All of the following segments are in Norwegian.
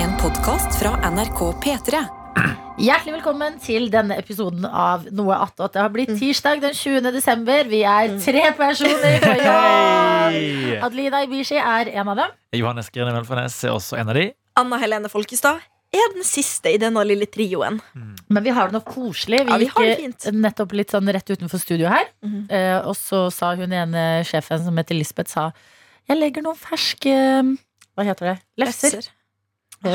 En podkast fra NRK P3. Hjertelig velkommen til denne episoden av Noe attåt. Det har blitt tirsdag den 20. desember. Vi er tre personer på jobb. Adelina Ibishi er en av dem. Johannes Grine Velfarnes er også en av de. Anna Helene Folkestad er den siste i denne lille trioen. Men vi har det nok koselig. Vi, Ja, vi gikk nettopp litt sånn rett utenfor studio her. Mm -hmm. og så sa hun ene sjefen som heter Lisbeth, sa jeg legger noen ferske Hva heter det? Lefser Lesser.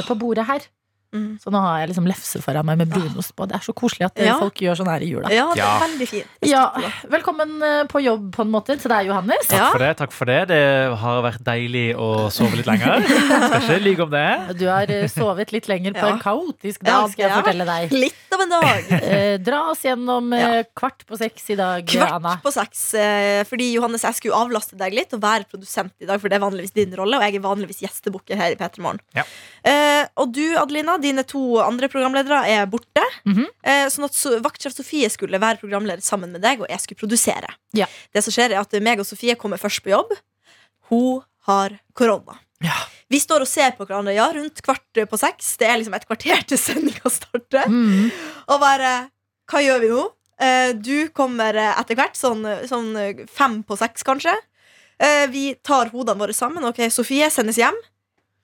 På bordet her. Mhm. Så nå har jeg liksom lefse foran meg med brunost på. Det er så koselig at eh, Ja. folk gjør sånn her i jula. Ja, det er veldig fint. Ja, velkommen eh, på jobb på en måte til deg, Johannes. Takk for det. takk for Det Det har vært deilig å sove litt lenger. Skal ikke lyve om det. Du har eh, sovet litt lenger på Ja. en kaotisk dag, skal jeg fortelle deg. Litt av en dag. Eh, dra oss gjennom eh, kvart på seks i dag, Anna. Kvart på seks. eh, Fordi Johannes, jeg skulle avlaste deg litt og være produsent i dag, for det er vanligvis din rolle, og jeg er vanligvis gjestebukker her i P3 Morgen. Ja. Eh, og du, Adelina, dine to andre programledere er borte. Mhm. eh, sånn at vaktsjef Sofie skulle være programleder sammen med deg, og jeg skulle produsere. Ja. Det som skjer er at meg og Sofie kommer først på jobb. Hun har korona. Ja. Vi står og ser på hverandre ja, rundt kvart på seks. Det er liksom et kvarter til sendinga starter. Mm. Og bare Hva gjør vi nå? Eh, du kommer etter hvert, sånn, sånn fem på seks kanskje. Eh, vi tar hodene våre sammen. Ok, Sofie sendes hjem.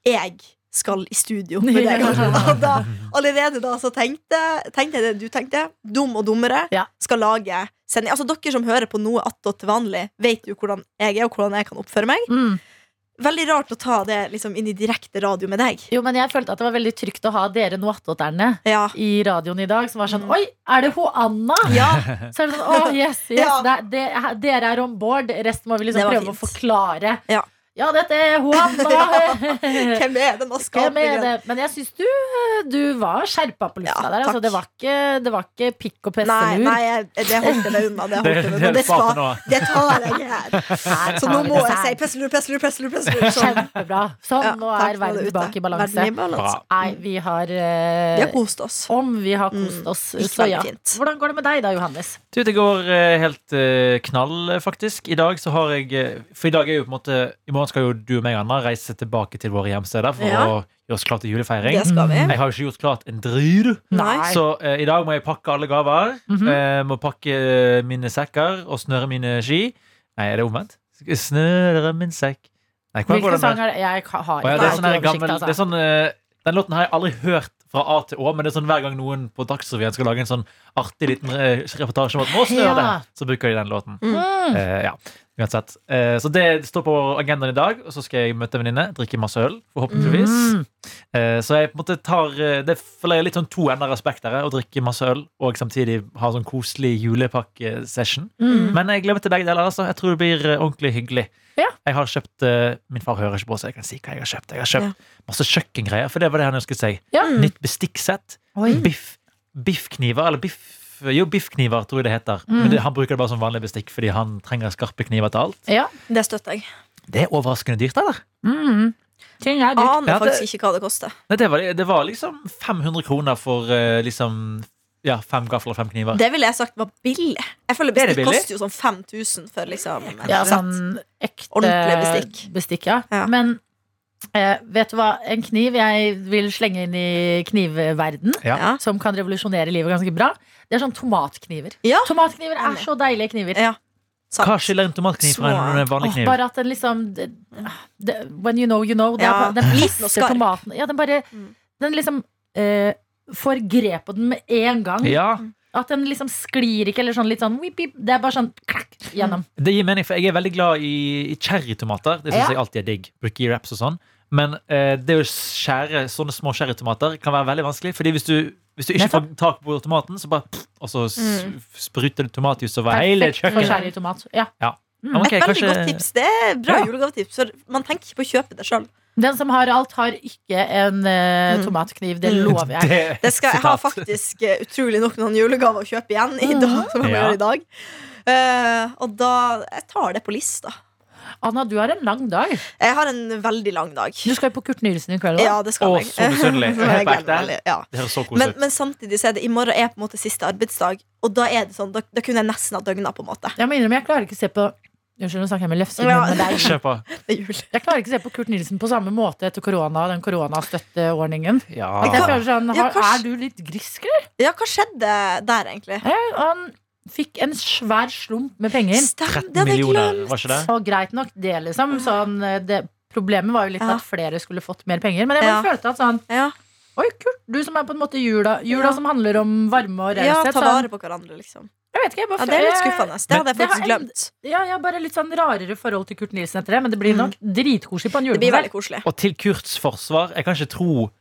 Jeg skal i studio med deg. Og da, allerede da så tenkte, tenkte jeg det du tenkte. Dum og dummere Ja. skal lage sending. Altså Dere som hører på noe attåt til vanlig, vet jo hvordan jeg er, og hvordan jeg kan oppføre meg. Mm. Veldig rart å ta det liksom inn i direkte radio med deg. Jo, men jeg følte at det var veldig trygt å ha dere noattåterne Ja. i radioen i dag, som var sånn Mm. Oi, er det hun Anna? ja. Så er det sånn, å yes, yes Ja. det, det, dere er on board. Resten må vi liksom prøve fint. å forklare. Ja. Ja, dette er hun Anna. Hvem er denne Hvem er? Men jeg syns du, du var skjerpa på lufta Ja, der. Altså, det, var ikke, det var ikke pikk og Nei, nei jeg, det holdt jeg meg unna. Det, Det, det det, skal, det tar jeg her. Her Så nå må jeg si pestelur pesselur, pesselur, pesselur. pesselur sånn. Kjempebra. Sånn, Ja, nå er nå verden tilbake i balanse. Nei, vi har uh, Vi har kost oss. Om vi har kost Mm, oss. gikk Så ja. Hvordan går det med deg da, Johannes? Du, det går eh, helt uh, knall, faktisk. I dag så har jeg For i dag er jo på en måte I morgen skal jo du og meg, Anna, reise tilbake til våre hjemsteder for Ja. å gjøre oss klar til julefeiring. Det skal vi. Jeg har jo ikke gjort klart en dryr. Nei. Så uh, i dag må jeg pakke alle gaver. Mm -hmm. uh, må pakke eh, mine sekker og snøre mine ski. Nei, er det omvendt? Snøre min sekk Nei, Hvilken sang er det? Jeg har Å ja, det er sånn oversikt, gammel altså. det er sånn, uh, Den låten har jeg aldri hørt fra A til Å, men det er sånn hver gang noen på Dagsrevyen skal lage en sånn artig liten reportasje om at nå snør det, så bruker de den låten. Mm. Uh, ja, uansett. Eh, så det står på agendaen i dag, og så skal jeg møte en venninne, drikke masse øl, forhåpentligvis. Mm. Eh, så jeg på en måte tar eh, Det føler jeg litt sånn to ender av spekteret, å drikke masse øl og samtidig ha sånn koselig julepakkesession. Mm. Men jeg glemmer til begge deler, altså. Jeg tror det blir eh, ordentlig hyggelig. Ja. Jeg har kjøpt uh, Min far hører ikke på, så jeg kan si hva jeg har kjøpt. Jeg har kjøpt masse kjøkkengreier, for det var det han ønsket seg. Ja. Nytt bestikksett. Biff, biffkniver, eller biff jo, biffkniver, tror jeg det heter. Mm. Men det, han bruker det bare som vanlig bestikk fordi han trenger skarpe kniver til alt. Ja. Det støtter jeg. Det er overraskende dyrt, eller? Mm. Ting er dyrt. Aner Ja, faktisk ikke hva det koster. Nei, det, var, det var liksom 500 kroner for eh, liksom ja, fem gafler og fem kniver. Det ville jeg sagt var billig. Jeg føler Er det Bestikk billig? koster jo sånn 5000 for liksom Ja, sånn ekte Ordentlig bestikk. bestikk ja. Ja. Men eh, vet du hva? En kniv jeg vil slenge inn i knivverden. Ja. som kan revolusjonere livet ganske bra, det er sånn tomatkniver. Ja. Tomatkniver er så deilige kniver. Ja. Sant. Hva skiller en tomatkniv fra en vanlig kniv? bare at den liksom det, det, When you know, you know. Det er, Ja, den skarp. tomaten. Ja, den bare Mm. Den liksom eh, får grep på den med en gang. Ja, At den liksom sklir ikke, eller sånn litt sånn whip, whip. Det er bare sånn klakk, gjennom. Det gir mening, for jeg er veldig glad i, i cherrytomater. Det syns Ja. jeg alltid er digg. Bruker i wraps og sånn. Men eh, det å skjære sånne små cherrytomater kan være veldig vanskelig. Fordi hvis du, hvis du ikke får tak på tomaten, så bare pff, Og så Mm. spruter det tomatjus over hele Perfekt for kjøkkenet. cherrytomat. Ja. Ja, Mm. Okay, Et veldig kanskje- godt tips. Det er bra Ja. julegavetips. Man tenker ikke på å kjøpe det sjøl. Den som har alt, har ikke en Mm. tomatkniv. Det Mm. lover jeg. Det, Det skal, jeg har faktisk uh, utrolig nok noen julegaver å kjøpe igjen i dag. Som jeg må Ja. gjøre i dag. uh, og da Jeg tar det på lista. Anna, du har en lang dag. Jeg har en veldig lang dag. Du skal jo på Kurt Nilsen i kveld. òg. Ja, det skal jeg. så misunnelig. Jeg ja. Men, men samtidig så er det i morgen er på en måte siste arbeidsdag, og da er det sånn Da, da kunne jeg nesten ha døgna, på en måte. Jeg må innrømme, jeg klarer ikke å se på Unnskyld, nå snakker jeg med lefse, Ja. men det er. Det er jul. Jeg klarer ikke å se på Kurt Nilsen på samme måte etter korona, den koronastøtteordningen. Ja. Jeg sånn, Ja, har, kanskje- Er du litt grisk, eller? Ja, hva skjedde der, egentlig? Eh, Han fikk en svær slump med penger. Stem, 13 det hadde jeg millioner, var ikke det? Og greit nok det, liksom. Sånn, det, problemet var jo litt Ja. at flere skulle fått mer penger. Men jeg bare Ja. følte at sånn Ja, Oi, kult, du som er på en måte jula. Jula Ja. som handler om varme og ja ta vare på hverandre, liksom. jeg vet ikke, jeg bare Ja, det er litt skuffende. Det hadde jeg faktisk glemt. Ja, jeg har bare litt sånn rarere forhold til Kurt Nilsen etter det, men det blir Mm. nok dritkoselig på en Det julekonsert. Og til Kurts forsvar, jeg kan ikke tro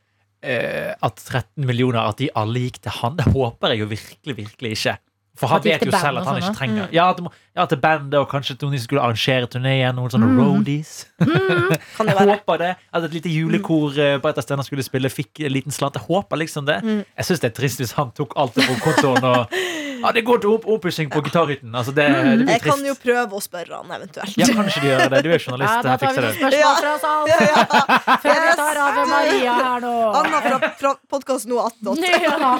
eh, at 13 millioner At de alle gikk til han. Det håper jeg jo virkelig, virkelig ikke. For han vet jo selv at han sånn, ikke trenger Mm. Ja, til, ja, til bandet, og kanskje til noen som skulle arrangere turneen. Noen sånne Mm. roadies. Kan det Jeg være. håper det. At et lite julekor eh, på et av stedene skulle spille, fikk en liten slant. Jeg håper liksom det. Mm. Jeg syns det er trist hvis han tok alt det på kontoen og Ja, det går til opp oppussing på gitarhytten. Altså, det, det blir Jeg kan jo prøve å spørre han, eventuelt. Ja, kanskje de gjør det. Du er journalist. Ja, da tar vi noen spørsmål Ja. fra oss alle. Ja, ja. Før vi tar Ave Maria her nå. Anna fra, fra podkast nå 18. Ja.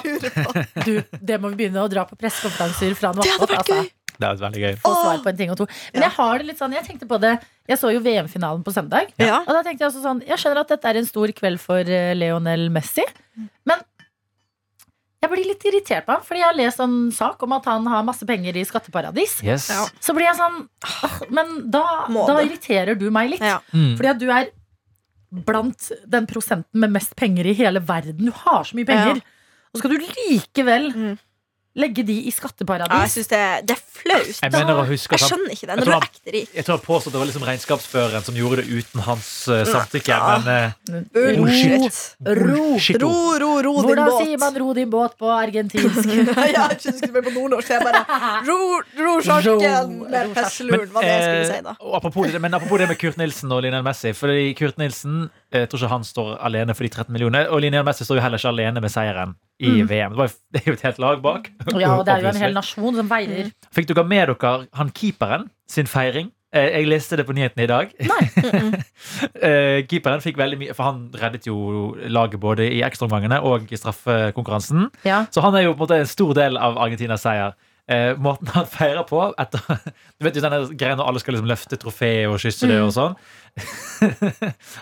Du, det må vi begynne å dra på pressekonferanser fra nå Det hadde vært altså. er veldig gøy. Få svar på en ting og to. Men Ja. jeg har det litt sånn, jeg tenkte på det Jeg så jo VM-finalen på søndag. Ja. Og da tenkte jeg også sånn Jeg skjønner at dette er en stor kveld for Leonel Messi. Men jeg blir litt irritert på ham, fordi jeg har lest en sak om at han har masse penger i skatteparadis. Yes. Ja. Så blir jeg sånn Men da, da irriterer du meg litt. Ja. Mm. Fordi at du er blant den prosenten med mest penger i hele verden. Du har så mye penger. Og så skal du likevel Mm. Legge de i Ja, jeg synes syns det, det er flaut. Jeg mener å huske Jeg skjønner ikke det. Når du er ekte rik. Jeg tror han påstod det var liksom regnskapsføreren som gjorde det uten hans uh, samtykke. Ja. Men uh, Bullshit. Ro. shit, Ro, ro, ro din Hvordan sier man 'ro din båt' på argentinsk? ja, jeg trodde ikke skulle spille på nordnorsk. Jeg bare ro, ro sjarken med ro pesseluren, var det jeg skulle eh, si da. apropos, det, men apropos det med Kurt Nilsen og Lionel Messi. Fordi Kurt Nilsen jeg tror ikke han står alene for de 13 millionene. Og Lionel Messi står jo heller ikke alene med seieren i VM. Det, var, det er jo et helt lag bak. Mm. Ja, og det er jo en hel nasjon som feirer. Fikk dere med dere han keeperen sin feiring? Eh, Jeg leste det på nyhetene i dag. Nei. Eh, Keeperen fikk veldig mye For han reddet jo laget både i ekstraomgangene og i straffekonkurransen. Ja. Så han er jo på en måte en stor del av Argentinas seier. Eh, måten han feirer på etter, Du vet jo denne greia når alle skal liksom løfte trofeet og kysse det og sånn.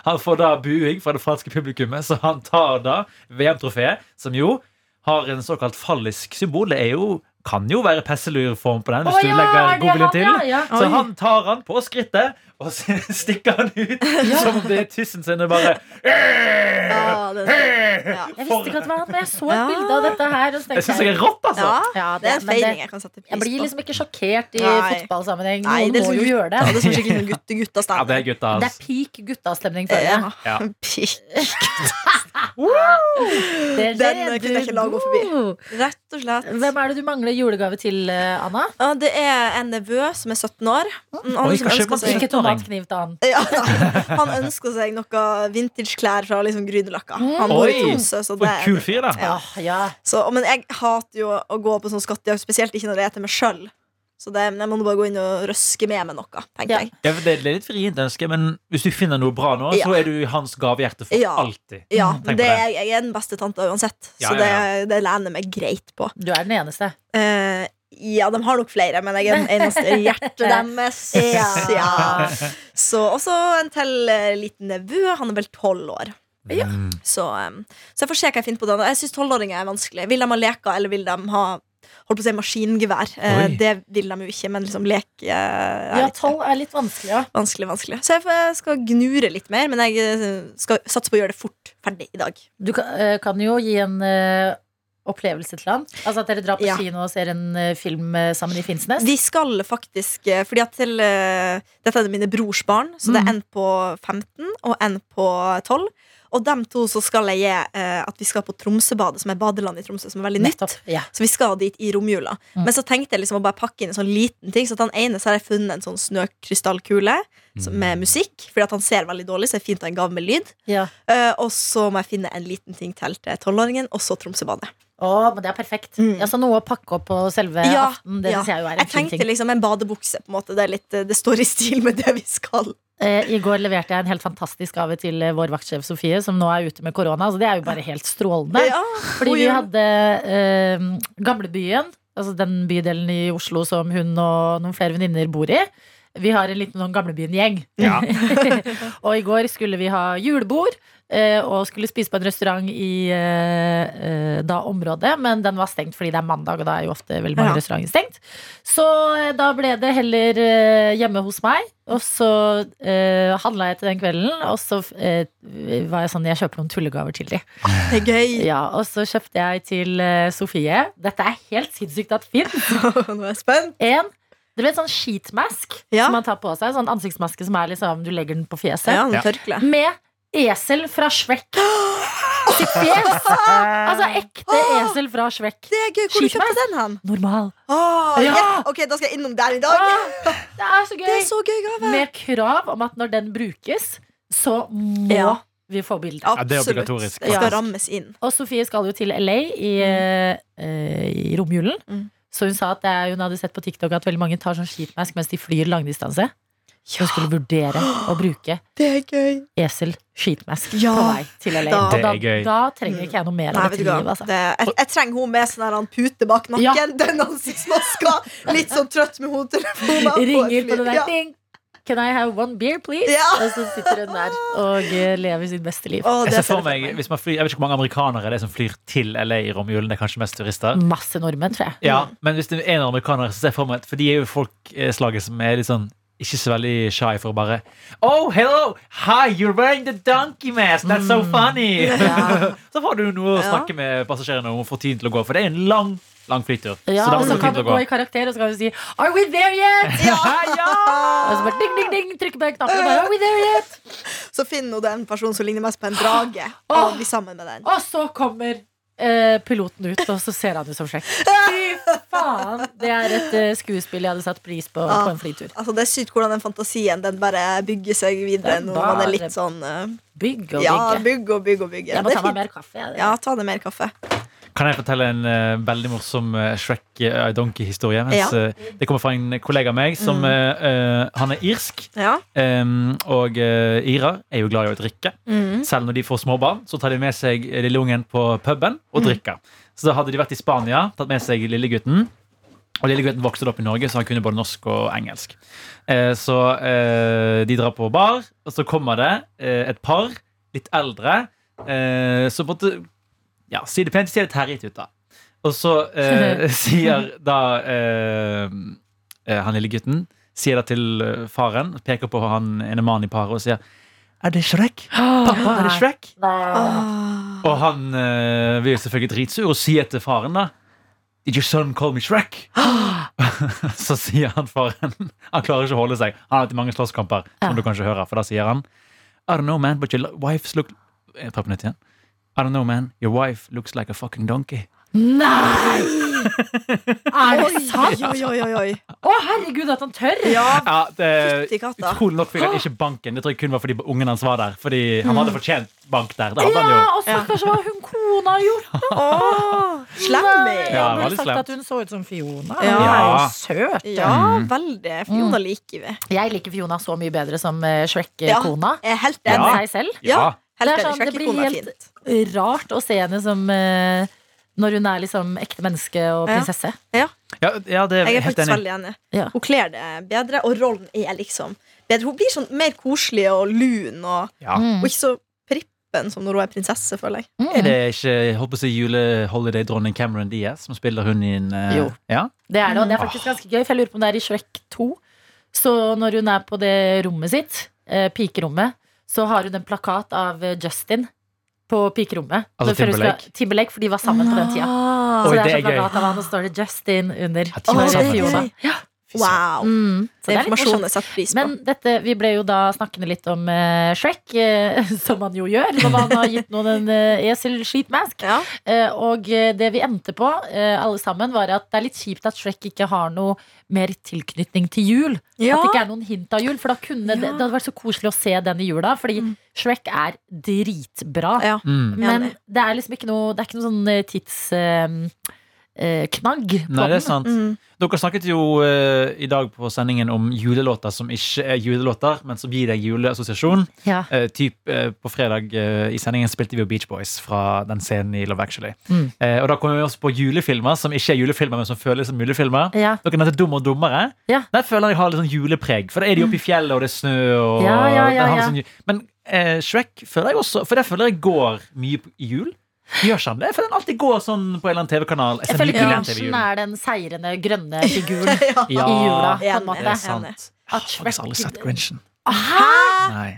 han får da buing fra det franske publikummet, så han tar da VM-trofeet, som jo har en såkalt fallisk symbol. Det er jo, kan jo være pesselurform på den, hvis du ja, legger googlen han, til. ja, ja. Så han tar han på skrittet, og så stikker han ut som om det er tissen sin. og bare Ja, det, ja. Jeg visste ikke at det var han, men jeg så et Ja. bilde av dette her. Og så Jeg syns jeg er rått, altså! ja, Ja, det er en feiring jeg kan sette pris på. Jeg blir liksom ikke sjokkert i Nei. fotballsammenheng. Nei, Noen det er må jo gjøre det. det er sånn skikkelig gutte, Ja, det er gutta. Det er peak guttastemning, føler jeg. Ja. Peak. Er Den kunne jeg ikke la gå forbi. Rett og slett. Hvem er det du mangler julegave til, eh, Anna? Ja, det er en nevø som er 17 år. Han, Oi, som ønsker seg, tomatkniv til han. ja, han ønsker seg noe vintageklær fra liksom Grünerløkka. Han bor i. Tromsø, så det kul fyr, da. Ja, ja. så, Men jeg hater jo å gå på sånn skattejakt, spesielt ikke når det er til meg sjøl. Så det, jeg må bare gå inn og røske med meg noe, tenker Ja. jeg. Ja, for det er litt vrient ønske, men hvis du finner noe bra nå, Ja. så er du i hans gavehjerte for Ja. alltid. Ja, men det, det. jeg er den beste tanta uansett, Ja, så ja, det, det lener meg greit på. Du er den eneste. Eh, ja, de har nok flere, men jeg er den eneste hjertet deres. Ja. Så også en til eh, liten nevø. Han er vel tolv år. Ja. Mm. Så, um, så jeg får se hva jeg finner på den. Jeg syns tolvåringer er vanskelig. Vil de ha leker, eller vil de ha Holdt på å si maskingevær. Eh, det vil de jo ikke, men liksom lek eh, er Ja, tolv er litt vanskelig, ja. vanskelig. vanskelig Så jeg, skal gnure litt mer, men jeg eh, skal satse på å gjøre det fort ferdig i dag. Du kan, eh, kan jo gi en eh, opplevelse til han. Altså At dere drar på Ja. kino og ser en film sammen i Finnsnes. Vi skal faktisk Fordi at til Dette er mine brors barn, så det Mm. er en på 15 og en på 12. Og dem to så skal jeg gi eh, at vi skal på Tromsøbadet, som er badeland i Tromsø, som er veldig nytt. Ja. Så vi skal dit i romjula. Mm. Men så tenkte jeg liksom å bare pakke inn en sånn liten ting. Så at den ene så har jeg funnet en sånn snøkrystallkule mm. med musikk. Fordi at han ser veldig dårlig, så det er fint å ha en gave med lyd. Ja. Eh, og så må jeg finne en liten ting til til tolvåringen, og så Tromsøbadet. Å, men det er perfekt. Mm. Ja, så noe å pakke opp på selve Ja, aften, det ja. synes jeg jo er en Jeg fin tenkte ting. liksom en badebukse. på en måte Det, er litt, det står i stil med det vi skal. Eh, I går leverte jeg en helt fantastisk gave til eh, vår vaktsjef Sofie, som nå er ute med korona. Så det er jo bare helt strålende. Ja, Fordi vi hadde eh, Gamlebyen, altså den bydelen i Oslo som hun og noen flere venninner bor i. Vi har en liten sånn Gamlebyen-gjeng. Ja. og i går skulle vi ha julebord. Eh, Og skulle spise på en restaurant i eh, eh, da området, men den var stengt fordi det er mandag, og da er jo ofte veldig mange Ja. restauranter stengt. Så da ble det heller hjemme hos meg, og så eh, handla jeg til den kvelden. Og så eh, var jeg sånn Jeg kjøper noen tullegaver til. Det er gøy. Ja, og så kjøpte jeg til Sofie. Dette er helt sinnssykt at Finn. Nå er jeg spent. En det ble en sånn sheetmask Ja. som man tar på seg. Sånn ansiktsmaske som er liksom Du legger den på fjeset. Ja, Ja. tørkle. Med esel fra Shrek sitt fjes. Altså ekte esel fra Shrek. Det er gøy. Hvor du Skitmask. kjøpte den hen? Normal. Åh, Ja. ja. Ok, da skal jeg innom der i dag. Ah, det er så Det er gøy. så gøy gave. Med krav om at når den brukes, så må Ja. vi få bilde. Ja, det er obligatorisk. Det skal rammes inn. Og Sofie skal jo til LA i, eh, i romjulen. Mm. Så hun sa at det er, hun hadde sett på TikTok at veldig mange tar sånn skitmask mens de flyr langdistanse. Hun skulle vurdere å bruke Det er gøy. esel skitmask Ja, på vei til LA. da- da, da trenger ikke jeg noe mer Nei, av dette livet. Altså. Det, jeg, jeg trenger hun med sånn her pute bak nakken. Ja. Den ansiktsmaska. Litt sånn trøtt med hodetelefoner. Ringer på det der Ja. ting. Can I have one beer, please? Ja. Og så sitter hun der og eh, lever sitt beste liv. Å, Jeg ser for meg, hvis man flyr, jeg vet ikke hvor mange amerikanere det er som flyr til LA i romjulen. Det er kanskje mest turister. Masse nordmenn, tror jeg. Ja, Men hvis det er en amerikaner, så ser jeg for meg at For de er jo folkslaget som er litt sånn ikke så veldig shy for å bare Oh, hello! Hi, you're wearing the donkey mask! That's so funny! Ja. så får du noe å snakke med passasjerene om og få tiden til å gå. For det er en lang lang flytur. Ja, så da og må så du kan du gå i karakter, og så kan du si Are we there yet? Og så bare ding, ding, ding, trykke på den knappen bare Are we there yet? Så finner hun den personen som ligner mest på en drage, og blir sammen med den. Og så kommer piloten ut, og så ser han ut som Shrek. Fy faen! Det er et eh, skuespill jeg hadde satt pris på Ja. på en flytur. Altså Det er sykt hvordan den fantasien Den bare bygger seg videre. når man er litt sånn uh, Bygg og Ja, bygge. bygg og bygge og bygge. Jeg må ta meg mer kaffe. Ja, ta det mer kaffe. Kan jeg fortelle en uh, veldig morsom uh, Shrek-donkey-historie? Ja. det kommer fra en kollega av meg som Mm. eh, eh, Han er irsk. Ja. Um, og uh, irer er jo glad i å drikke. Mm. Selv når de får småbarn, så tar de med seg lille ungen på puben og Mm. drikker. Så da hadde de vært i Spania, tatt med seg lillegutten. Og lillegutten vokste opp i Norge, så han kunne både norsk og engelsk. Eh, så eh, de drar på bar, og så kommer det eh, et par, litt eldre, eh, som måtte ja, si det pent, si det litt ut, da. Og så eh, sier da eh, eh, han lille gutten Sier det til eh, faren, peker på han ene mannen i paret og sier Er det Shrek? Pappa, er det Shrek? Ah. Og han eh, blir selvfølgelig dritsur og sier til faren da Did your son call me Shrek? Så sier han faren Han klarer ikke å holde seg. Han har hatt mange slåsskamper, som Ja. du kanskje hører. For da sier han I don't know, man, but your wife's look Jeg tar på nytt igjen. I don't know, man. Your wife looks like a fucking donkey. Nei! Er det sant? oi, oi, oi, oi. Å, herregud, at han tør! Ja, Ja, det fytti katta. Utrolig nok fikk han ikke banken. Det tror jeg kun var fordi ungen hans var der. Fordi han hadde fortjent bank der. Det hadde han Ja, jo. og stakkars hva hun kona har gjort. Åh, Slemmig. Nei, Ja, burde veldig sagt slemt. at hun så ut som Fiona. Ja. Hun er jo Ja. søt. Ja, Mm. veldig. Fiona liker vi. Jeg liker Fiona så mye bedre som eh, Shrek-kona. Jeg er helt Enn enig. Ja. seg selv. Ja. Helt Det er sånn, det blir helt- Rart å se henne som eh, når hun er liksom ekte menneske og Ja. prinsesse. Ja, ja, det er Jeg er helt faktisk enig. veldig enig. Ja. Hun kler det bedre, og rollen er liksom bedre. Hun blir sånn mer koselig og lun, og, Ja. Mm. og ikke så prippen som når hun er prinsesse, føler jeg. Mm. Er det ikke jeg å si jule-holiday-dronning Cameron Diaz som spiller hun i en eh, Jo. Ja? Det er det, og det er faktisk ganske gøy, for jeg lurer på om det er i Shrek 2. Så når hun er på det rommet sitt, eh, pikerommet, så har hun en plakat av eh, Justin på pikerommet. Altså Timberlake? Timberlake, for de var sammen på den tida. Ah. Så Oi, det er det sånn er gøy. plakat av han, og står det Justin under. Er. Ja. Wow. Mm, så Det det er er informasjonen jeg setter pris på. Men dette, vi ble jo da snakkende litt om uh, Shrek, uh, som man jo gjør når man har gitt noen en uh, esel-sheetmask. ja. Uh, og eh, det vi endte på, eh, alle sammen, var at det er litt kjipt at Shrek ikke har noe mer tilknytning til jul. Ja. At det ikke er noen hint av jul, for da kunne det, Ja. det hadde vært så koselig å se den i jula. Fordi Mm. Shrek er dritbra. Ja. Mm. Men det er liksom ikke noe Det er ikke noe sånn eh, tids... eh, knagg på Nei, det er sant. Mm. Dere snakket jo eh, i dag på sendingen om julelåter som ikke er julelåter, men som gir deg juleassosiasjon. Ja. Eh, typ, eh, på fredag eh, i sendingen spilte vi jo Beach Boys fra den scenen i Love Actually. Mm. Eh, og da kommer vi også på julefilmer som ikke er julefilmer, men som føles som julefilmer. Ja. Dere nevnte Dum og dummere. Ja. Der føler jeg har litt sånn julepreg. For da er de oppe i fjellet, og det er snø. Og Ja, ja, ja, ja. Sånn, men eh, Shrek føler jeg også For der føler jeg går mye i jul. Gjør sånn, han det? For den alltid går sånn på en eller annen TV-kanal. Jeg føler Grinchen julen. er den seirende grønne figuren ja. I jula. på en måte. det er sant. Har faktisk aldri sett Grinchen. Hæ?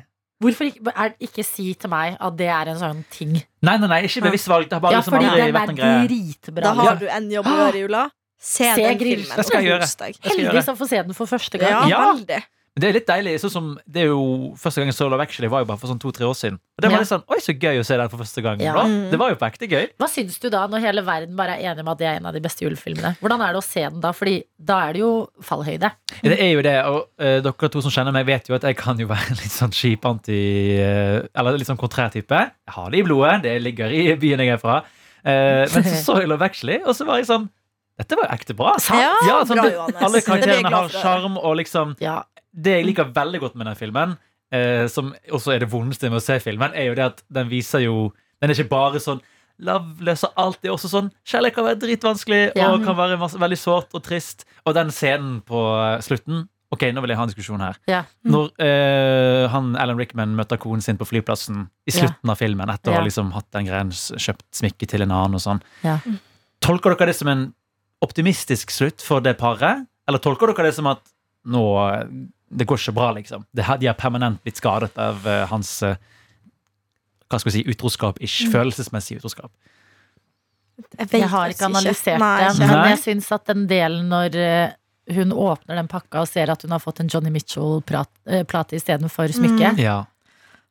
Hvorfor ikke, er, ikke si til meg at det er en sånn ting? Nei, nei, nei, ikke bevisst valg. Det har bare Ja, liksom aldri vært en greie. dritbra. Da har du en jobb å gjøre i jula. Se, Se den filmen. Det skal jeg gjøre. Heldig som får se den for første gang. Ja, Ja. veldig. Men det er litt deilig. Sånn som, det er jo Første gang jeg så Love Actually, var jo bare for sånn to-tre år siden. Og det var litt sånn, Oi, så gøy å se den for første gang. Ja. Mm. Det var jo på ekte gøy. Hva syns du da, når hele verden bare er enig om at det er en av de beste julefilmene? Hvordan er det å se den da? Fordi da er det jo fallhøyde. Det er jo det, og uh, dere to som kjenner meg, vet jo at jeg kan jo være litt sånn kjip anti uh, Eller litt sånn kontrær type. Jeg har det i blodet. Det ligger i byen jeg er fra. Uh, men så så jeg Love Actually, og så var jeg sånn Dette var jo ekte bra. Ja, Ja, sånn, bra, Johannes. alle karakterene har sjarm, og liksom Ja. Det jeg liker veldig godt med den filmen, eh, som også er det vondeste med å se filmen, er jo det at den viser jo Den er ikke bare sånn Love løser alt. Det er også sånn Kjærlighet kan være dritvanskelig Ja. og kan være masse, veldig sårt og trist. Og den scenen på slutten Ok, nå vil jeg ha en diskusjon her. Ja. Når eh, han Alan Rickman møter konen sin på flyplassen i Ja. slutten av filmen, etter å ha liksom hatt den greien, kjøpt smykke til en annen og sånn, Ja. tolker dere det som en optimistisk slutt for det paret? Eller tolker dere det som at nå Det går ikke bra, liksom? De har permanent blitt skadet av uh, hans uh, hva skal vi si, utroskap-ish. Mm. Følelsesmessig utroskap. Jeg, vet Jeg har ikke analysert Nei, det, ikke. men jeg syns at den delen når eh, hun åpner den pakka og ser at hun har fått en Johnny Mitchell-plate istedenfor smykke, Ja.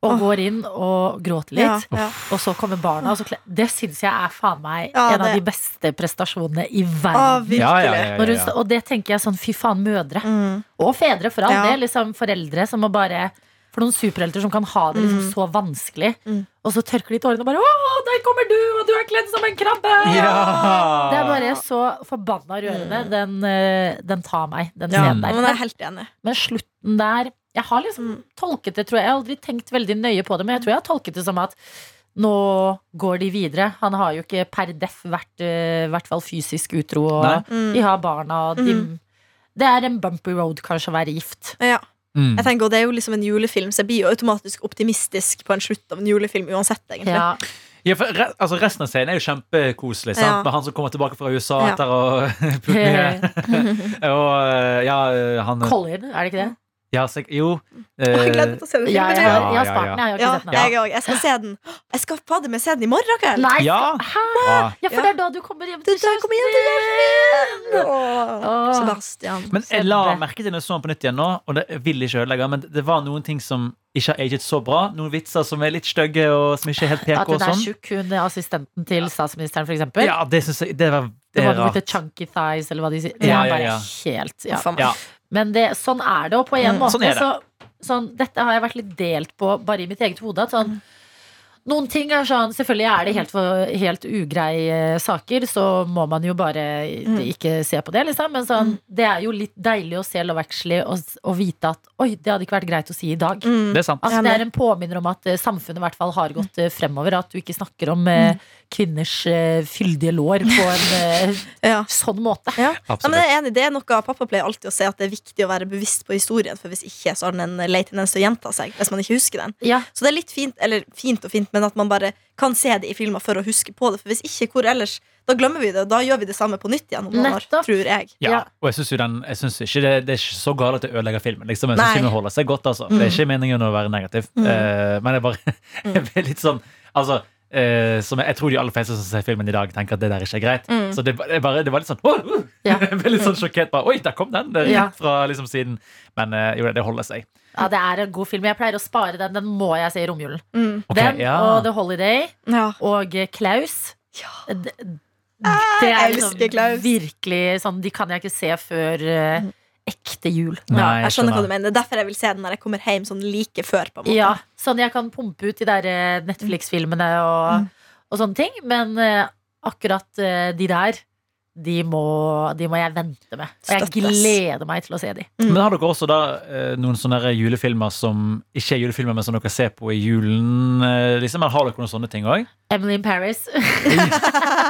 Og går inn og gråter litt. Ja, ja. Og så kommer barna. Og så kle det syns jeg er faen meg Ja, en av de beste prestasjonene i verden. virkelig. Ja, ja, ja, hun, ja, ja. og det tenker jeg sånn, fy faen, mødre. Mm. Og fedre, for all Ja. del. Liksom foreldre som må bare For noen superhelter som kan ha det liksom Mm. så vanskelig, Mm. og så tørker de tårene og bare Å, der kommer du, og du er kledd som en krabbe! Ja! Det er bare så forbanna rørende. Den, eh, den tar meg, den Mm. Ja, scenen der. er Men, men slutten der Jeg har liksom Mm. tolket det, tror jeg. Jeg har aldri tenkt veldig nøye på det, men jeg tror jeg har tolket det som at nå går de videre. Han har jo ikke per def vært eh, i hvert fall fysisk utro, og Mm. de har barna, og de mm. Det er en bumpy road kanskje å være gift. Ja. Mm. Jeg tenker, og Det er jo liksom en julefilm, så jeg blir jo automatisk optimistisk på en slutt av en julefilm uansett. egentlig Ja. Ja, for re altså Resten av scenen er jo kjempekoselig. sant? Ja. Med han som kommer tilbake fra USA Ja. etter å pult Og eh, ja, han Colin, er det ikke det? Ja, så, Jo. Jeg har eh, meg til å se den Ja, jeg, har, jeg har spart den. Jeg har ikke Ja, sett den. jeg òg. Jeg skal se den. Jeg skal fader meg se den i morgen kveld. Nei, Ja. hæ? Ja, for Ja. det er da du kommer hjem Du, til jeg kjæresten! Sebastian. Men jeg la merke til når jeg så den på nytt igjen nå, og det vil ikke ødelegge, men det var noen ting som ikke har aget så bra. Noen vitser som er litt stygge, og som ikke er helt At hun og er sånn. tjukk, hun er assistenten til statsministeren, for eksempel. Ja, det syns jeg det var det det var rart. chunky thighs, eller hva de sier. Det Ja, ja, ja. helt ja. Men det, sånn er det, og på en Mm, måte sånn er det. så sånn, Dette har jeg vært litt delt på bare i mitt eget hode. Sånn, noen ting er sånn Selvfølgelig er det helt, for, helt ugreie saker, så må man jo bare Mm. ikke se på det, liksom. Men sånn, det er jo litt deilig å se Love Actually og, og vite at oi, det hadde ikke vært greit å si i dag. Mm. Det er sant. Altså, det er en påminner om at eh, samfunnet i hvert fall har gått eh, fremover. At du ikke snakker om eh, kvinners eh, fyldige lår på en eh, Ja. sånn måte. Ja. Ja, men jeg er enig, det er noe Pappa pleier alltid å si at det er viktig å være bevisst på historien, for hvis ikke så har den en lei tendens til å gjenta seg. Hvis man ikke husker den Ja, Så det er litt fint, eller fint og fint, men at man bare kan se det i filmer for å huske på det. For hvis ikke, hvor ellers? Da glemmer vi det, og da gjør vi det samme på nytt igjen om noen år, tror jeg. Ja, Ja. og jeg synes jo den Jeg synes ikke det, det er ikke så galt at det ødelegger filmen. Liksom. Jeg synes filmen holder seg godt. Altså. Det er ikke meningen å være negativ. Mm. Uh, men jeg bare jeg blir litt sånn Altså eh, som jeg, jeg tror de aller fleste som ser filmen i dag, tenker at det der ikke er greit. Mm. Så det, det, bare, det var litt sånn «Åh, uh!» Ja. Veldig sånn sjokkert. Bare, Oi, der kom den! Det er Ja. fra liksom, siden. Men eh, jo, det holder seg. ja, det er en god film. Jeg pleier å spare den. Den må jeg se i romjulen. Mm. Okay, den ja. og The Holiday Ja. og Klaus. Ja. Det, det er liksom Klaus. virkelig sånn De kan jeg ikke se før eh, ekte jul. Nei, jeg jeg skjønner hva du mener. Det er derfor jeg vil se den når jeg kommer hjem sånn like før. på en måte Ja, sånn jeg kan pumpe ut de der eh, Netflix-filmene og, Mm. og sånne ting. Men uh, akkurat uh, de der de må, de må jeg vente med. Og jeg gleder meg til å se de. Men har dere også da eh, noen sånne julefilmer som ikke er julefilmer, men som dere ser på i julen? eh, Liksom, har dere noen sånne ting òg? Emily in Paris.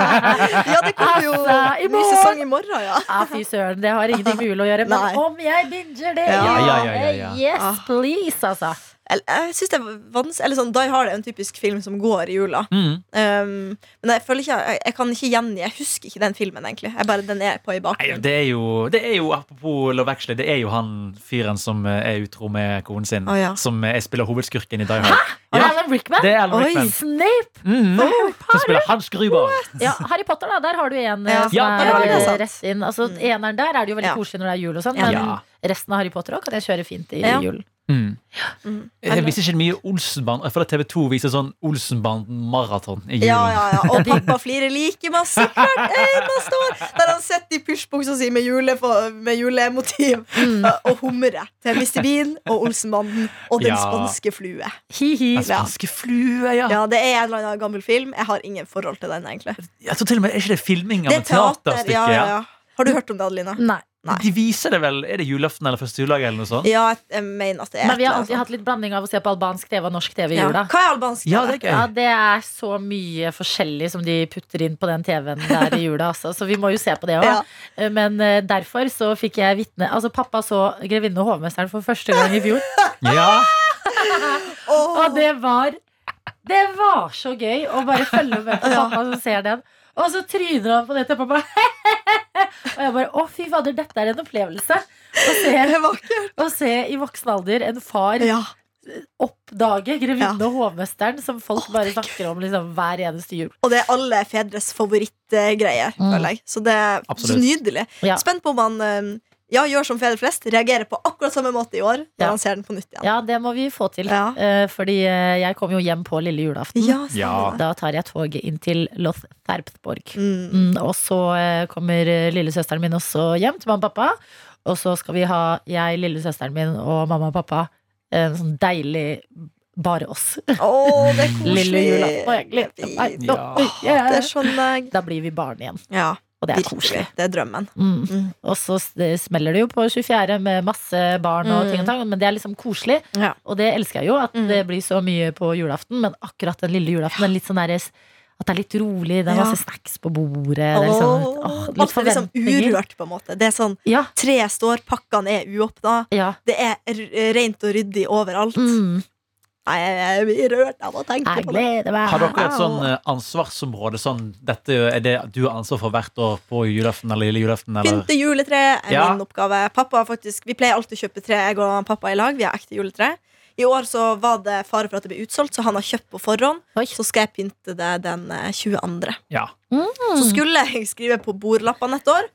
Ja, det kommer jo Altså, i ny sesong i morgen, ja. Ja, fy søren, det har ingenting med jul å gjøre. Men om jeg binger det, Ja. Ja, ja, ja, ja. Yes, Ah. please, altså. Eller, Jeg synes det er vanskelig Eller sånn, Die Hard er en typisk film som går i jula. Mm. Um, men jeg føler ikke jeg, jeg kan ikke gjengi Jeg husker ikke den filmen, egentlig. Jeg bare, den er på i Nei, bakgrunnen. det er, jo, det er jo, apropos Love Actually, det er jo han fyren som eh, er utro med konen sin, oh, ja. som eh, spiller hovedskurken i Die Hard. Hæ? Ja, Alan Rickman. det er Alan Oi. Rickman. Snape. Mm. Som spiller Hans Gruber. Ja, Harry Potter, da. Der har du en eh, Ja. som Ja, er sant. rett inn. Altså, Mm. Eneren der er det jo veldig Ja. koselig når det er jul og sånn, men Ja. resten av Harry Potter òg kan jeg kjøre fint i Ja. julen. Mm. Mm. Jeg viser ikke mye Olsenband. Jeg føler at TV2 viser sånn Olsenband-maraton i julen. Ja, ja, ja. Og pappa flirer like masse hvert eneste år. Der han sitter i pushbuksa si med, jule, med julemotiv Mm. og humrer til Mr. Bean og Olsenbanden og Den Ja. spanske flue. Hi-hi. Den spanske flue, ja. Ja, Det er en eller annen gammel film. Jeg har ingen forhold til den, egentlig. Jeg tror til og med, Er ikke det filming av Det et er teater. teaterstykke? Ja, ja, ja. Har du hørt om det, Adelina? Nei. Nei. De viser det vel Er det julaften eller første juledag? eller noe sånt? Ja, jeg, mener at det er Men vi har alltid hatt litt blanding av å se på albansk TV og norsk TV i ja. jula. Hva er albansk? Ja, det er. Ja, det er så mye forskjellig som de putter inn på den TV-en der i jula. Altså. Så vi må jo se på det òg. Ja. Men eh, derfor så fikk jeg vitne Altså, pappa så 'Grevinne og hovmesteren' for første gang i fjor. Ja. oh. Og det var Det var så gøy å bare følge med på pappa som ser den. Og så tryner han på det til pappa. Og jeg bare Å, fy fader, dette er en opplevelse. Å se, å se i voksen alder en far Ja. oppdage grevinne Ja. og hovmesteren', som folk Å, bare er snakker om liksom, hver eneste jul. Og det er alle fedres favorittgreier, Mm. føler jeg. Så det er så nydelig. Ja. Spent på om han ja, gjør som fedre flest, reagerer på akkurat samme måte i år når Ja. han ser den på nytt igjen. Ja, det må vi få til. Ja. Eh, fordi eh, jeg kommer jo hjem på lille julaften. Ja, Ja. Da tar jeg toget inn til Lothterpsborg. Mm. Mm, og så eh, kommer lillesøsteren min også hjem til mamma og pappa. Og så skal vi ha, jeg, lillesøsteren min og mamma og pappa, en sånn deilig bare oss. Oh, det er koselig. Lille julaften. Jeg gleder meg. Ja. Det skjønner jeg. Da blir vi barn igjen. Ja, Og det er koselig. Det er drømmen. Mm. Mm. Og så smeller det jo på 24. med masse barn og Mm. ting og tang, men det er liksom koselig. Ja. Og det elsker jeg jo, at Mm. det blir så mye på julaften. Men akkurat den lille julaften, den litt sånn der, at det er litt rolig, det er Ja. masse snacks på bordet. Det er liksom, åh, litt Alt er liksom urørt, på en måte. Det er sånn, Ja, Tre står, pakkene er uåpna. ja. Det er rent og ryddig overalt. Mm, Nei, jeg blir rørt av å tenke jeg på det. meg. Har dere et sånn eh, ansvarsområde? Sånn, dette er det du har ansvar for hvert år på julaften eller lille julaften? Pynte juletre er Ja. min oppgave. Pappa faktisk, Vi pleier alltid å kjøpe tre, jeg og pappa i lag. Vi har ekte juletre. I år så var det fare for at det ble utsolgt, så han har kjøpt på forhånd. Oi. Så skal jeg pynte det den eh, 22. Ja. Så skulle jeg skrive på bordlappene et år.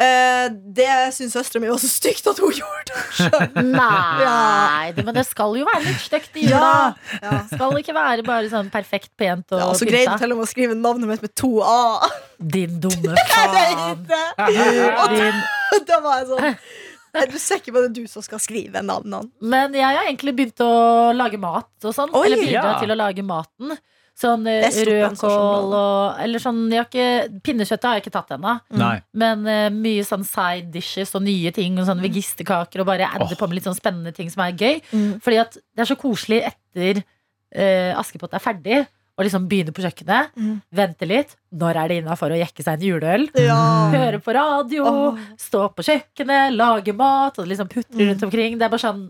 Eh, det syns søstera mi var så stygt at hun gjorde det. Nei, det, men det skal jo være litt stygt i jula. Ja. Ja. Skal ikke være bare sånn perfekt pent og Ja, så greide hun til og med å skrive navnet mitt med to A. Din dumme faen. det. Og Din. da var jeg sånn du sikker på at det du som skal skrive navnene? Men jeg har egentlig begynt å lage mat og sånn. Eller bidra ja. til å lage maten. Sånn eh, Det er stort rødkål og Eller sånn jeg har ikke, Pinnekjøttet har jeg ikke tatt ennå. Nei. Men uh, mye sånn side dishes og nye ting. Og sånn vegisterkaker og bare adde oh. på med litt sånn spennende ting som er gøy. Mm. Fordi at det er så koselig etter uh, Askepott er ferdig, Og liksom begynne på kjøkkenet, Mm. vente litt. Når er det innafor å jekke seg en juleøl? Ja. Høre på radio, oh. stå på kjøkkenet, lage mat og liksom putre Mm. rundt omkring. Det er bare sånn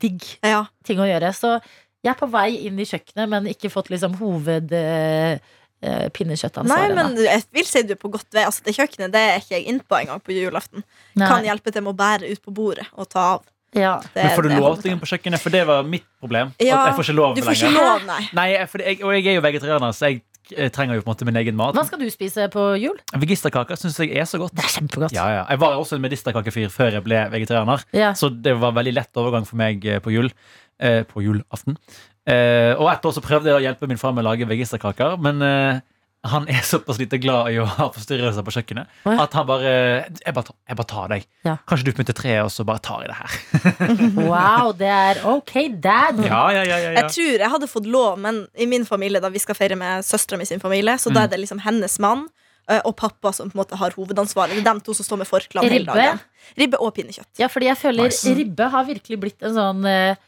digg ja. ting å gjøre. Så jeg er på vei inn i kjøkkenet, men ikke fått liksom hoved eh, eh, Nei, men jeg vil si du er på godt vei. Altså, det kjøkkenet det er ikke jeg innpå engang på julaften. Kan hjelpe til med å bære ut på bordet og ta av. Ja. Det, Men får du lov til å gå inn på kjøkkenet? For det var mitt problem. Ja, at jeg får ikke lov Du får ikke lenger. lov, nei. Nei, jeg, for jeg, og jeg er jo vegetarianer, så jeg eh, trenger jo på en måte min egen mat. Hva skal du spise på jul? Vegisterkaker syns jeg er så godt. Det er kjempegodt. Ja, ja. Jeg var også en medisterkakefyr før jeg ble vegetarianer. Ja. Så det var veldig lett overgang for meg eh, på jul. Eh, på julaften. Eh, og etter år så prøvde jeg å hjelpe min far med å lage vegisterkaker, men eh, han er såpass lite glad i å ha forstyrrelser på kjøkkenet ja. at han bare Jeg bare, tar- jeg bare tar deg. Ja. Kanskje du pynter treet, og så bare tar jeg det her. Wow, det er ok, dad. Ja, ja, ja, ja, ja. Jeg tror jeg hadde fått lov, men i min familie, da vi skal feire med søstera mi sin familie, så da er det liksom hennes mann eh, og pappa som på en måte har hovedansvaret. Det er dem to som står med forkleene hele dagen. Ribbe og pinnekjøtt. Ja, fordi jeg føler Nice. ribbe har virkelig blitt en sånn eh,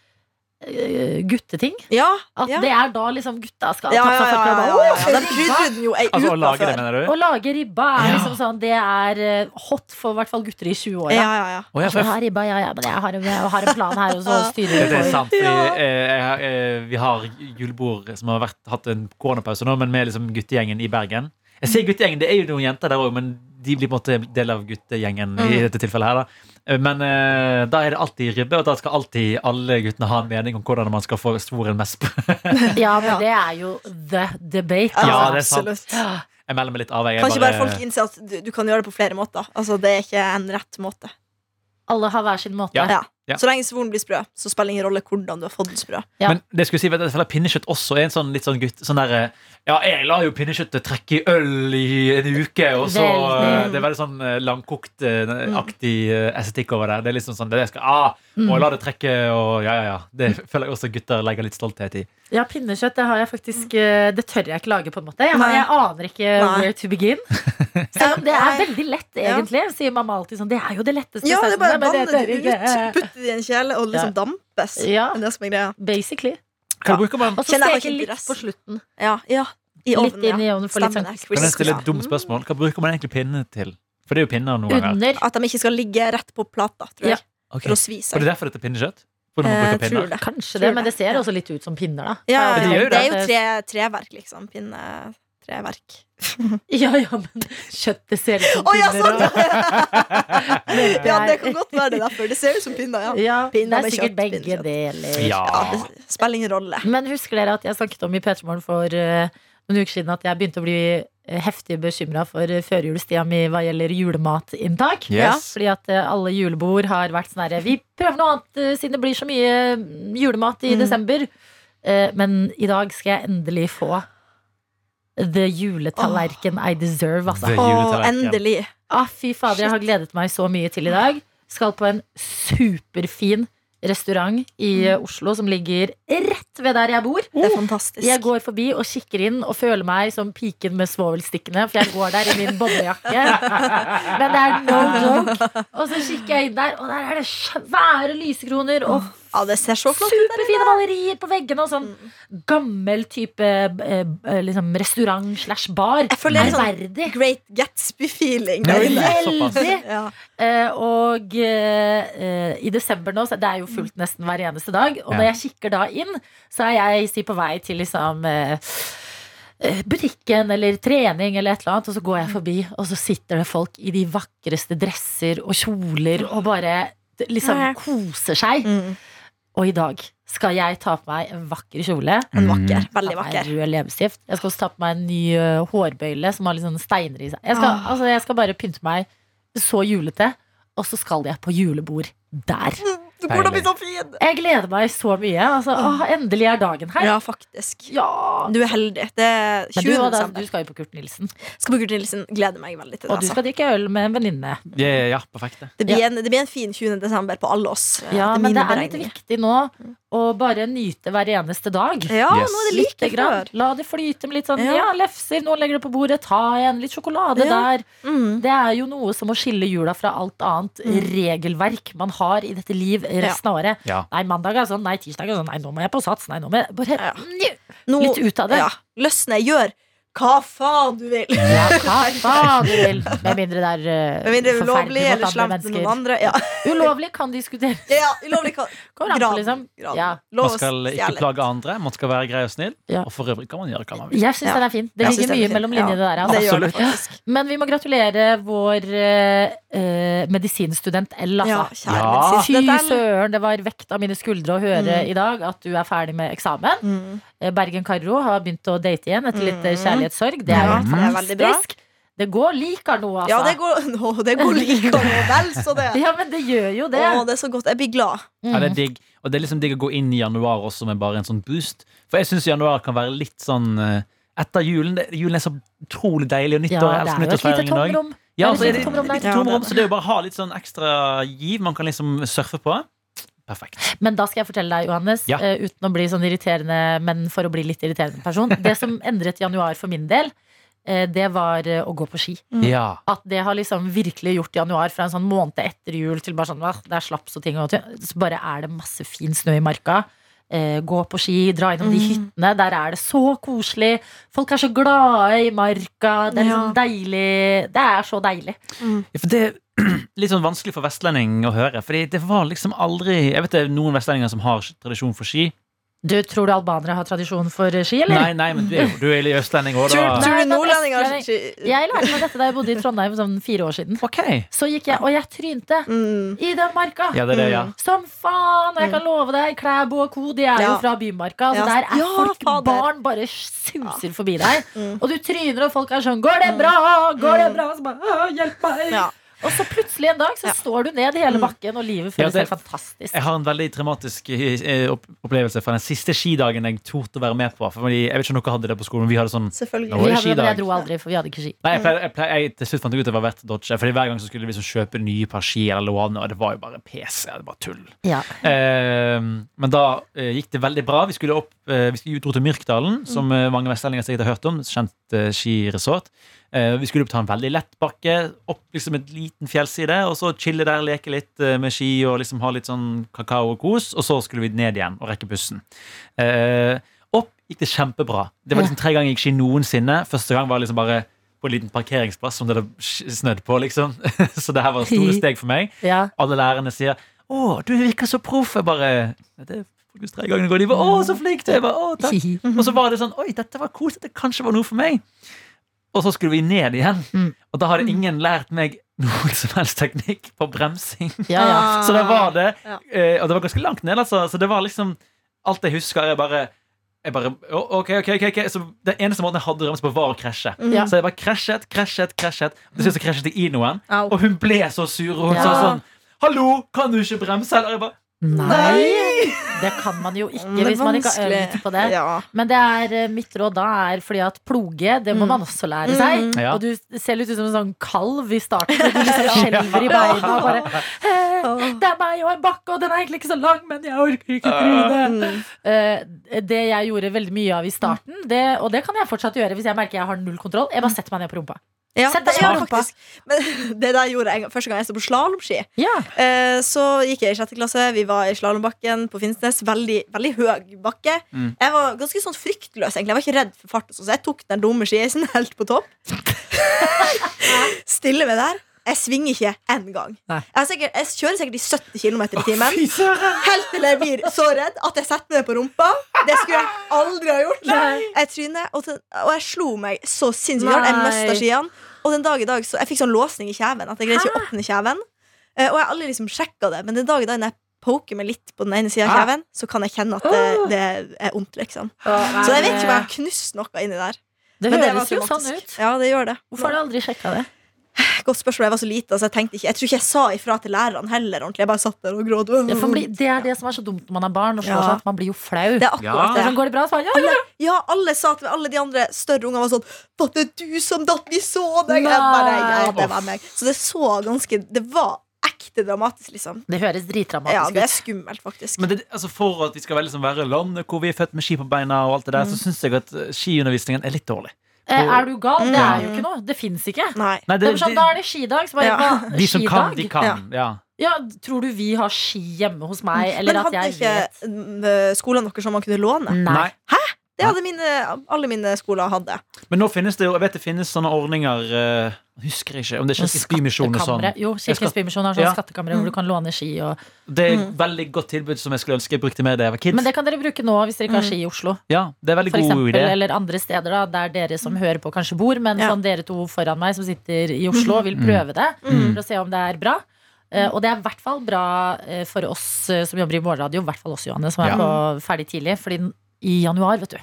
gutteting. Ja, At ja. det er da liksom gutta skal ja, ta ja, seg ja, ja, ja, Altså å lage det, mener du? Å lage ribba er Ja. liksom sånn Det er eh, hot for i hvert fall gutter i 20-åra. Ja, ja, ja. Oh, ja, for jeg har ribba, ja, ja, men jeg har, jeg har en plan her, og så styrer Det, vi det er sant. Vi, eh, eh, vi har julebord som har vært, hatt en koronapause nå, men med liksom guttegjengen i Bergen. Jeg sier guttegjengen, det er jo noen jenter der òg, men de blir på en måte del av guttegjengen i Mm. dette tilfellet her. da Eh, Men uh, da er det alltid ribbe, og da skal alltid alle guttene ha en mening om hvordan man skal få svoren mest. Ja, men det er jo the debate. Ja, altså. det er sant. absolutt. Jeg melder meg litt av. Jeg, Kan ikke bare bare- folk innse at du, du kan gjøre det på flere måter? Altså, det er ikke en rett måte. Alle har hver sin måte. Ja. Ja. Så lenge svoren blir sprø, så spiller det ingen rolle hvordan du har fått den sprø. Ja. Men det skulle si, vet du, pinnekjøtt også er en sånn litt sånn gutt sånn der, Ja, jeg lar jo pinnekjøttet trekke i øl i en uke, og så Veldig. eh, Det er veldig sånn eh, langkokt-aktig eh, estetikk over det. Det er liksom sånn, det er det jeg skal, ah, Mm. Jeg la det trekke, og ja, ja, ja. Det føler jeg også gutter legger litt stolthet i. Ja, pinnekjøtt det har jeg faktisk eh, Det tør jeg ikke lage, på en måte. Jeg, har, jeg aner ikke Nei. where to begin. Om det er veldig lett, Ja. egentlig. Sier mamma alltid sånn. Det er jo det letteste. Ja, det er bare vannet det ut, putt det i en kjele og liksom dampes. Ja. Det er det som er greia. Basically. Ja. Og så steker steke litt på slutten. Ja, ja. I Litt inn i ja. ovnen for litt sånn. Kan jeg stille et dumt spørsmål? Hva bruker man egentlig pinne til? For det er jo pinner noen ganger. Under. At de ikke skal ligge rett på plata, tror jeg. Ok. For å svi Og seg. det er derfor dette er pinnekjøtt? Eh, tror det. Kanskje Tror det, men det. det ser Ja. også litt ut som pinner, da. Ja, Har Men jeg de gjør tenkt det er jo tre, treverk, liksom. Pinne... Treverk. Ja, ja, men kjøttet ser ut som Å ja, pinner. sånn! ja, det kan godt være det derfor. Det ser ut som pinner, ja. Ja, det er sikkert kjøtt, begge deler. Ja. Ja, det spiller ingen rolle. Men husker dere at jeg snakket om i P3morgen for uh, noen uker siden at jeg begynte å bli eh, heftig bekymra for uh, førjulstida mi hva gjelder julematinntak? Yes. Fordi at eh, alle julebord har vært sånn herre Vi prøver noe annet eh, siden det blir så mye mm, julemat i Mm. desember. Eh, men i dag skal jeg endelig få the juletallerken I deserve, altså. The Å, endelig. Ah, fy fader, jeg har gledet meg så mye til i dag. Skal på en superfin restaurant i mm. Oslo som ligger rett ved der jeg bor. Det er fantastisk. Jeg går forbi og kikker inn og føler meg som piken med svovelstikkene, for jeg går der i min boblejakke. Men det er no joke. Og så kikker jeg inn der, og der er det svære lysekroner og Ja, det ser så flott ut. superfine malerier på veggene og sånn gammel type eh, eh, liksom restaurant slash bar. Jeg føler det er sånn Great Gatsby-feeling. Veldig. Ja. Eh, og eh, eh, i desember nå, så det er jo fullt nesten hver eneste dag. Og Ja. når jeg kikker da inn, så er jeg si, på vei til liksom eh, butikken eller trening eller et eller annet, og så går jeg forbi, og så sitter det folk i de vakreste dresser og kjoler og bare liksom koser seg. Mm. Og i dag skal jeg ta på meg en vakker kjole. En vakker. Mm. Veldig vakker. Rød leppestift. Jeg skal også ta på meg en ny uh, hårbøyle som har litt sånne steiner i seg. Jeg skal, Ah. altså, jeg skal bare pynte meg så julete, og så skal jeg på julebord der. Du kommer til å bli så fin! Jeg gleder meg så mye. Altså, å, endelig er dagen her. Ja, faktisk. Ja. Du er heldig. Det er 20. du, da, du skal jo på Kurt Nilsen, Skal på Kurt Nilsen. Gleder meg veldig til det. og du Altså. skal drikke øl med en venninne. Ja, ja, perfekt. det. Det, blir en, det blir en fin 20. desember på alle oss. Ja, det men det er litt viktig nå å bare nyte hver eneste dag. Ja, Yes. nå er det like før. La det flyte med litt sånn Ja. ja, lefser. Noen legger det på bordet. Ta en. Litt sjokolade Ja. der. Mm. Det er jo noe som å skille jula fra alt annet regelverk man har i dette liv resten av året. Ja. Nei, mandag er sånn, nei, tirsdag er sånn, nei, nå må jeg på sats. Nei, nå må jeg bare Ja. Nå, Litt ut av det. Ja. Løsne. Gjør hva faen du vil. Ja, hva faen du vil. Med mindre det er uh, mindre ulovlig eller slemt med noen andre. Ja, Ulovlig kan diskuteres. ja ulovlig kan Kommer an på, liksom. Ja. Man skal ikke plage andre, man skal være grei og snill. Ja. Og for øvrig kan man gjøre hva man vil. Jeg syns Ja. den er fin. Det ligger er mye mellom linjene Ja, der. Altså. Det gjør det. Men vi må gratulere vår eh, eh, medisinstudent L, altså. Ja, kjære Ja. Fy søren, det var vekt av mine skuldre å høre Mm. i dag at du er ferdig med eksamen. Mm. Eh, Bergen Karro har begynt å date igjen etter litt eh, Mm. kjærlighetssorg. Det er Ja, jo det er fantastisk. Det går liker noe, altså. Ja, det går, no, det går likere nå, vel så det. Ja, men det gjør jo det. Å, det er så godt. Jeg blir glad. Ja, det er Mm. digg. Og det er liksom digg å gå inn i januar også med bare en sånn boost. For jeg syns januar kan være litt sånn eh, Etter julen det, Julen er så utrolig deilig, og Ja, nyttår. det jeg elsker er nyttårsfeiringen òg. Ja, Det er litt tomrom, det så det er jo bare å ha litt sånn ekstra giv man kan liksom surfe på. Perfekt. Men da skal jeg fortelle deg, Johannes, Ja. uh, uten å bli sånn irriterende, men for å bli litt irriterende person. Det som endret januar for min del, uh, det var eh, å gå på ski. Ja. At det har liksom virkelig gjort januar fra en sånn måned etter jul til bare sånn det er slaps og ting. Og ting. Så bare er det masse fin snø i marka. Eh, gå på ski, dra innom de Mm. hyttene. Der er det så koselig. Folk er så glade i marka. Det er Ja. sånn deilig. Det er så deilig. Ja, For det litt sånn vanskelig for vestlending å høre. Fordi det var liksom aldri Jeg vet det er noen vestlendinger som har tradisjon for ski. Du, Tror du albanere har tradisjon for eh, ski, eller? Nei, nei, men du er jo du er østlending òg, Tror, da. tror du nordlendinger har ski? Jeg lærte meg dette da jeg bodde i Trondheim sånn fire år siden. Okay. Så gikk jeg, og jeg trynte mm. i den marka. Ja, det er det, ja. Som faen! Og jeg kan love deg, Klæbo og co. De er jo fra Bymarka. Så Ja. der er Ja, folk, fader. barn bare suser forbi deg. Mm. Og du tryner, og folk er sånn 'Går det bra?' Går det bra? Og Så bare, 'Hjelp meg!' Og så plutselig en dag så Ja. står du ned hele bakken, og livet føles helt fantastisk. Jeg har en veldig traumatisk eh, opplevelse fra den siste skidagen jeg torde å være med på. Fordi, jeg vet ikke om dere hadde det på skolen, men vi hadde sånn Selvfølgelig. Vi hadde, men jeg dro aldri, for vi hadde ikke ski. Nei, jeg, pleier, jeg, pleier, jeg til slutt fant jeg ut at det var verdt å dodge. Fordi Hver gang så skulle vi liksom kjøpe nye par ski eller låne, og det var jo bare PC. Det var tull. Ja. Eh, men da eh, gikk det veldig bra. Vi skulle opp eh, Vi dro til Myrkdalen, som eh, mange vestlendinger sikkert har hørt om. Kjent eh, skiresort. Eh, vi skulle opp ta en veldig lett bakke, opp liksom et liten fjellside, og så chille der, leke litt eh, med ski og liksom ha litt sånn kakao og kos. Og så skulle vi ned igjen og rekke bussen. Eh, opp gikk det kjempebra. Det var liksom tre ganger jeg gikk ski noensinne. Første gang var liksom bare på en liten parkeringsplass som det hadde snødd på, liksom. så det her var store steg for meg. Ja. Alle lærerne sier 'Å, du virker så proff'. Jeg bare Det er faktisk tre ganger det går. De bare 'Å, så flink du er'. Og så var det sånn 'Oi, dette var kos. Dette kanskje var noe for meg'. Og så skulle vi ned igjen. Mm. Og da hadde ingen lært meg noen som helst teknikk på bremsing. Ja, ja. Så det var det. Ja. eh, Og det var ganske langt ned, altså. Så det var liksom Alt jeg husker, er bare jeg bare, ok, ok, ok, okay. Så Den eneste måten jeg hadde bremse på, var å krasje. Ja. Så jeg bare krasjet, krasjet, krasjet. Til slutt så krasjet jeg i noen, Au. og hun ble så sur. Og hun Ja. sa sånn 'Hallo, kan du ikke bremse?' Eller jeg bare Nei! Det kan man jo ikke Mm, hvis man ikke har øvd på det. Ja. Men det er eh, mitt råd da er fordi at ploge, det må Mm. man også lære seg. Mm. Ja. Og du ser litt ut som en sånn kalv i starten. Du liksom skjelver i beina og bare «Eh, Det er meg og en bakke, og den er egentlig ikke så lang, men jeg orker ikke tryne. Mm. Eh, det jeg gjorde veldig mye av i starten, det, og det kan jeg fortsatt gjøre hvis jeg merker jeg har null kontroll, jeg bare setter meg ned på rumpa. Ja, Sett det, rumpa. Men det der gjorde jeg første gang jeg sto på slalåmski. Ja. Eh, så gikk jeg i sjette klasse. Vi var i slalåmbakken på Finnsnes. Veldig, veldig høy bakke. Mm. Jeg var ganske sånn fryktløs. egentlig Jeg var ikke redd for fart. sånn, Så jeg tok den dumme skieisen helt på topp. Stille meg der. Jeg svinger ikke én gang. Jeg, er sikkert, jeg kjører sikkert i 70 km i timen. Helt til jeg blir så redd at jeg setter meg på rumpa. Det skulle jeg aldri ha gjort. Jeg trynet, og, og jeg slo meg så sinnssykt hardt. Jeg Nei. mista skiene. Og den dag i dag så Jeg fikk sånn låsning i kjeven at jeg greide ikke å åpne kjeven. Eh, og jeg har aldri liksom sjekka det, men den dag i dag når jeg poker meg litt på den ene sida av kjeven, så kan jeg kjenne at det, det er vondt, liksom. Så jeg vet ikke om jeg har knust noe inni der. Det høres jo sånn ut. Ja, det gjør det. Hvorfor har du aldri sjekka det? Godt spørsmål. Jeg var så lita, så jeg tenkte ikke Jeg tror ikke jeg sa ifra til lærerne heller ordentlig. Jeg bare satt der og gråt. Det, får bli, det er det som er så dumt når man er barn og slår Ja. seg at man blir jo flau. Det er akkurat Det det. sånn, går det bra? Så, bare, ja, alle, Ja, alle sa til meg, alle de andre større ungene var sånn Var det du som datt? Vi så deg! Jeg bare, ja, det var meg. Så det så ganske Det var ekte dramatisk, liksom. Det høres Ja, dritdramatisk det er skummelt, faktisk. Men det, altså For at vi skal være liksom være landet hvor vi er født med ski på beina, og alt det der, så syns jeg at skiundervisningen er litt dårlig. Eh, er du gal? Det er jo ikke noe. Det fins ikke. Nei. Nei, Det er sånn, da er det skidag. Så bare, Ja. hva? de som kan, de kan. Ja. Ja, tror du vi har ski hjemme hos meg, eller Men at hadde jeg ikke vet? skolen skolene som man kunne låne? Nei. Det hadde mine, alle mine skoler hadde. Men nå finnes det jo, jeg vet det finnes sånne ordninger husker Jeg ikke om det er Kirkens Bymisjon og sånn. Jo, Kirkens Bymisjon har sånn Ja. skattkammer hvor du kan låne ski. Og... Det er Mm. et veldig godt tilbud som jeg skulle ønske jeg brukte mer da jeg var kid. Men det kan dere bruke nå hvis dere ikke har ski i Oslo. Ja, det er veldig For god eksempel, idé. eller andre steder da, der dere som hører på, kanskje bor. Men Ja. sånn dere to foran meg som sitter i Oslo, vil Mm. prøve det. Mm. For å se om det er bra. Uh, og det er i hvert fall bra uh, for oss uh, som jobber i morgenradio, i hvert fall oss, Johanne, som er Ja. på ferdig tidlig. Fordi i januar, vet du,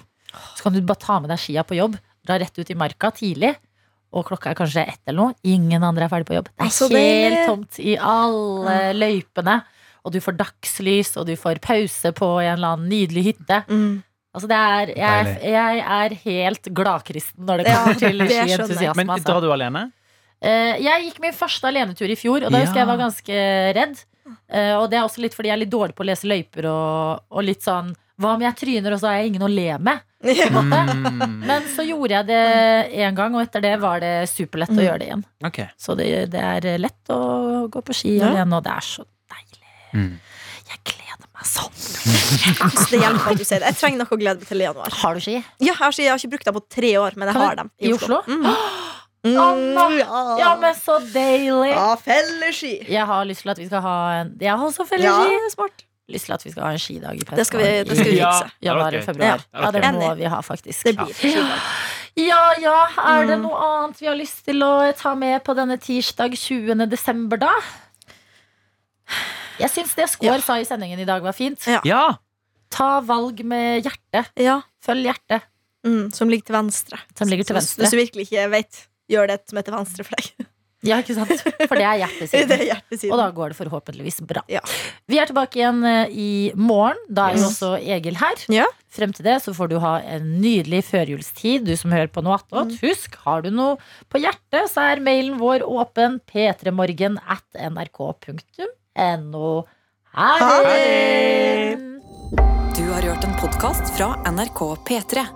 så kan du bare ta med deg skia på jobb, dra rett ut i marka tidlig. Og klokka er kanskje ett eller noe. Ingen andre er ferdig på jobb. Det er helt det... tomt i alle løypene. Og du får dagslys, og du får pause på en eller annen nydelig hytte. Mm. Altså det er, jeg, jeg er helt gladkristen når det Ja, kommer til skientusiasme. Men Altså. drar du alene? Eh, jeg gikk min første alenetur i fjor, og da husker jeg jeg var ganske redd. Eh, og det er også litt fordi jeg er litt dårlig på å lese løyper og, og litt sånn Hva om jeg tryner, og så har jeg ingen å le med? Ja. Mm. Men så gjorde jeg det én gang, og etter det var det superlett å Mm. gjøre det igjen. Okay. Så det, det er lett å gå på ski Ja. alene, og det er så deilig. Mm. Jeg gleder meg sånn. Det hjelper at du sier det. Jeg trenger noe å glede meg til i januar. Har du ski? Ja, jeg har, ikke- jeg har ikke brukt dem på tre år, men jeg har dem i Oslo? Oslo? Mm, Anna! ja. Ja, men så deilig! Ja, felleski. Jeg har lyst til at vi skal ha en Jeg har også Ja, felleski. smart. Lyst til at vi skal ha en skidag i Det skal vi, det skal vi Ja. Januar det eller var gøy. februar. Ja, Ja, det må vi ha, faktisk. Det blir skidag. Ja ja, er det Mm. noe annet vi har lyst til å ta med på denne tirsdag 20. desember, da? Jeg syns det Skår Ja. sa i sendingen i dag, var fint. Ja. Ja! Ta valg med hjertet. Ja. Følg hjertet. Mm, som ligger til venstre. Som ligger til venstre. Hvis du virkelig ikke vet, gjør det som er til venstre for deg. Ja, ikke sant? For det er hjertesiden. Det er hjertesiden. Og da går det forhåpentligvis bra. Ja. Vi er tilbake igjen eh, i morgen. Da er jo også Egil her. Ja. Frem til det så får du ha en nydelig førjulstid, du som hører på noe attåt. Mm. Husk, har du noe på hjertet, så er mailen vår åpen p3morgen at nrk.no. Ha Ha det! Du har hørt en podkast fra NRK P3.